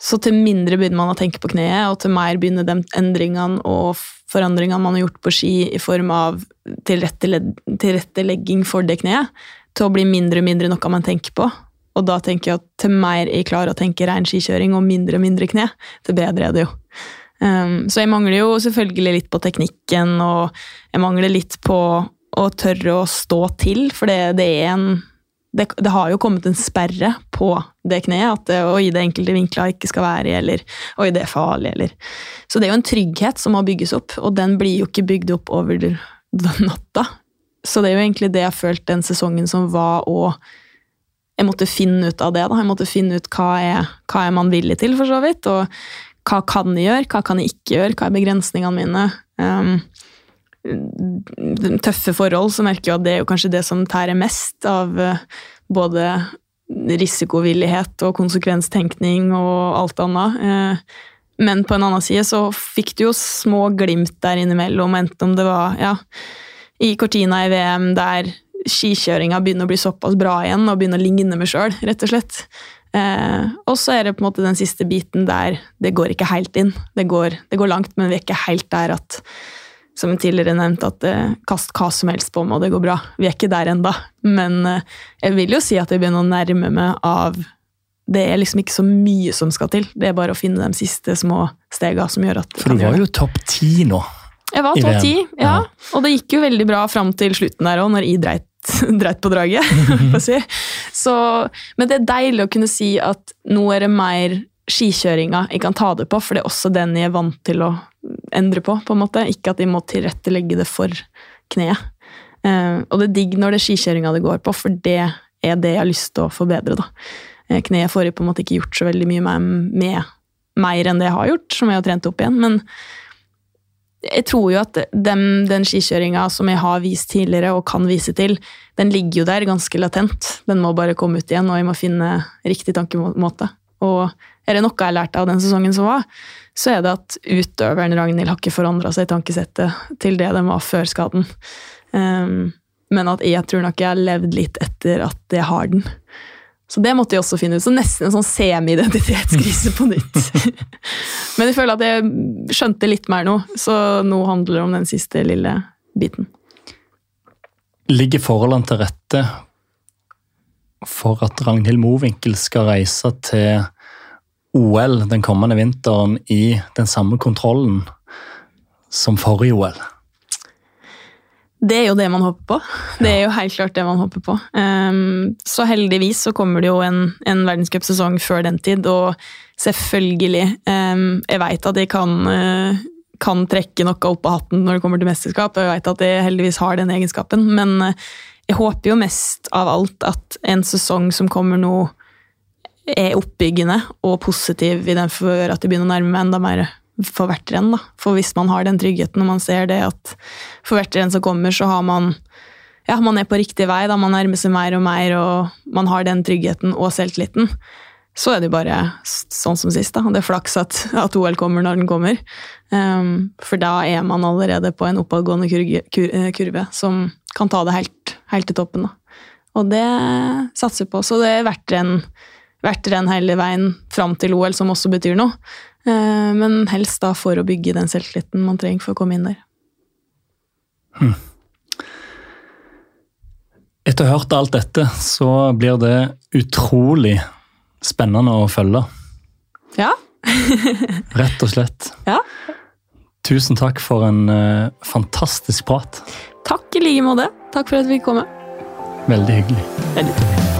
Så til mindre begynner man å tenke på kneet, og til mer begynner de endringene og forandringene man har gjort på ski i form av tilrettelegging for det kneet, til å bli mindre og mindre noe man tenker på. Og da tenker jeg at til mer jeg klarer å tenke ren skikjøring og mindre og mindre kne, til bedre er det jo. Um, så jeg mangler jo selvfølgelig litt på teknikken, og jeg mangler litt på å tørre å stå til, for det, det er en det, det har jo kommet en sperre på det kneet, at det, oi, det enkelte vinkler ikke skal være i, eller oi, det er farlig, eller Så det er jo en trygghet som må bygges opp, og den blir jo ikke bygd opp over natta. Så det er jo egentlig det jeg har følt den sesongen som var, og jeg måtte finne ut av det. da, Jeg måtte finne ut hva er, hva er man villig til, for så vidt, og hva kan jeg gjøre, hva kan jeg ikke gjøre, hva er begrensningene mine. Um, tøffe forhold, så merker jeg at det er jo kanskje det som tærer mest av eh, både risikovillighet og konsekvenstenkning og alt annet. Eh, Men på en annen side så fikk du jo små glimt der innimellom, enten om det var ja, i Cortina i VM der skikjøringa begynner å bli såpass bra igjen og begynner å ligne meg sjøl, rett og slett. Eh, og så er det på en måte den siste biten der det går ikke helt inn. Det går, det går langt, men vi er ikke helt der at som tidligere nevnt, at eh, kast hva som helst på meg, og det går bra. Vi er ikke der enda. Men eh, jeg vil jo si at jeg begynner å nærme meg av Det er liksom ikke så mye som skal til. Det er bare å finne de siste små stegene som gjør at For du var jo topp ti nå. Jeg var topp ti, ja. Ja. Og det gikk jo veldig bra fram til slutten der òg, når I dreit, dreit på draget. jeg si. Så, men det er deilig å kunne si at nå er det mer skikjøringa jeg kan ta det på, for det er også den jeg er vant til å endre på. på en måte. Ikke at de må tilrettelegge det for kneet. Eh, og det er digg når det er skikjøringa det går på, for det er det jeg har lyst til å forbedre. da. Eh, Kneet får jeg på en måte ikke gjort så veldig mye med, med mer enn det jeg har gjort, som jeg har trent opp igjen. men jeg tror jo at den, den skikjøringa som jeg har vist tidligere og kan vise til, den ligger jo der ganske latent. Den må bare komme ut igjen, og jeg må finne riktig tankemåte. Og er det noe jeg har lært av den sesongen som var, så er det at utøveren Ragnhild har ikke forandra seg i tankesettet til det den var før skaden. Um, men at jeg tror nok jeg har levd litt etter at jeg har den. Så det måtte jeg også finne ut. Så nesten en sånn semi-identitetskrise på nytt. Men jeg føler at jeg skjønte litt mer nå, så nå handler det om den siste lille biten. Ligger forholdene til rette for at Ragnhild Mowinckel skal reise til OL den kommende vinteren i den samme kontrollen som forrige OL? Det er jo det man håper på. Det er jo helt klart det man håper på. Um, så heldigvis så kommer det jo en, en verdenscupsesong før den tid, og selvfølgelig um, Jeg veit at jeg kan, uh, kan trekke noe opp av hatten når det kommer til mesterskap, og jeg veit at jeg heldigvis har den egenskapen, men uh, jeg håper jo mest av alt at en sesong som kommer nå, er oppbyggende og positiv i den for at jeg begynner å nærme meg enda mer for hvert renn. da. For hvis man har den tryggheten og man ser det at for hvert renn som kommer, så har man ja, man er på riktig vei, da man nærmer seg mer og mer, og man har den tryggheten og selvtilliten, så er det jo bare sånn som sist. da. Det er flaks at, at OL kommer når den kommer. Um, for da er man allerede på en oppadgående kurge, kur, eh, kurve som kan ta det helt, helt til toppen. da. Og det satser på. Så det er hvert renn, hvert renn hele veien fram til OL som også betyr noe. Eh, Men helst da for å bygge den selvtilliten man trenger for å komme inn der. Etter å ha hørt alt dette, så blir det utrolig spennende å følge. Ja, Rett og slett. ja. Tusen takk for en eh, fantastisk prat. Takk i like måte. Takk for at vi fikk komme. Veldig hyggelig. Veldig trivelig.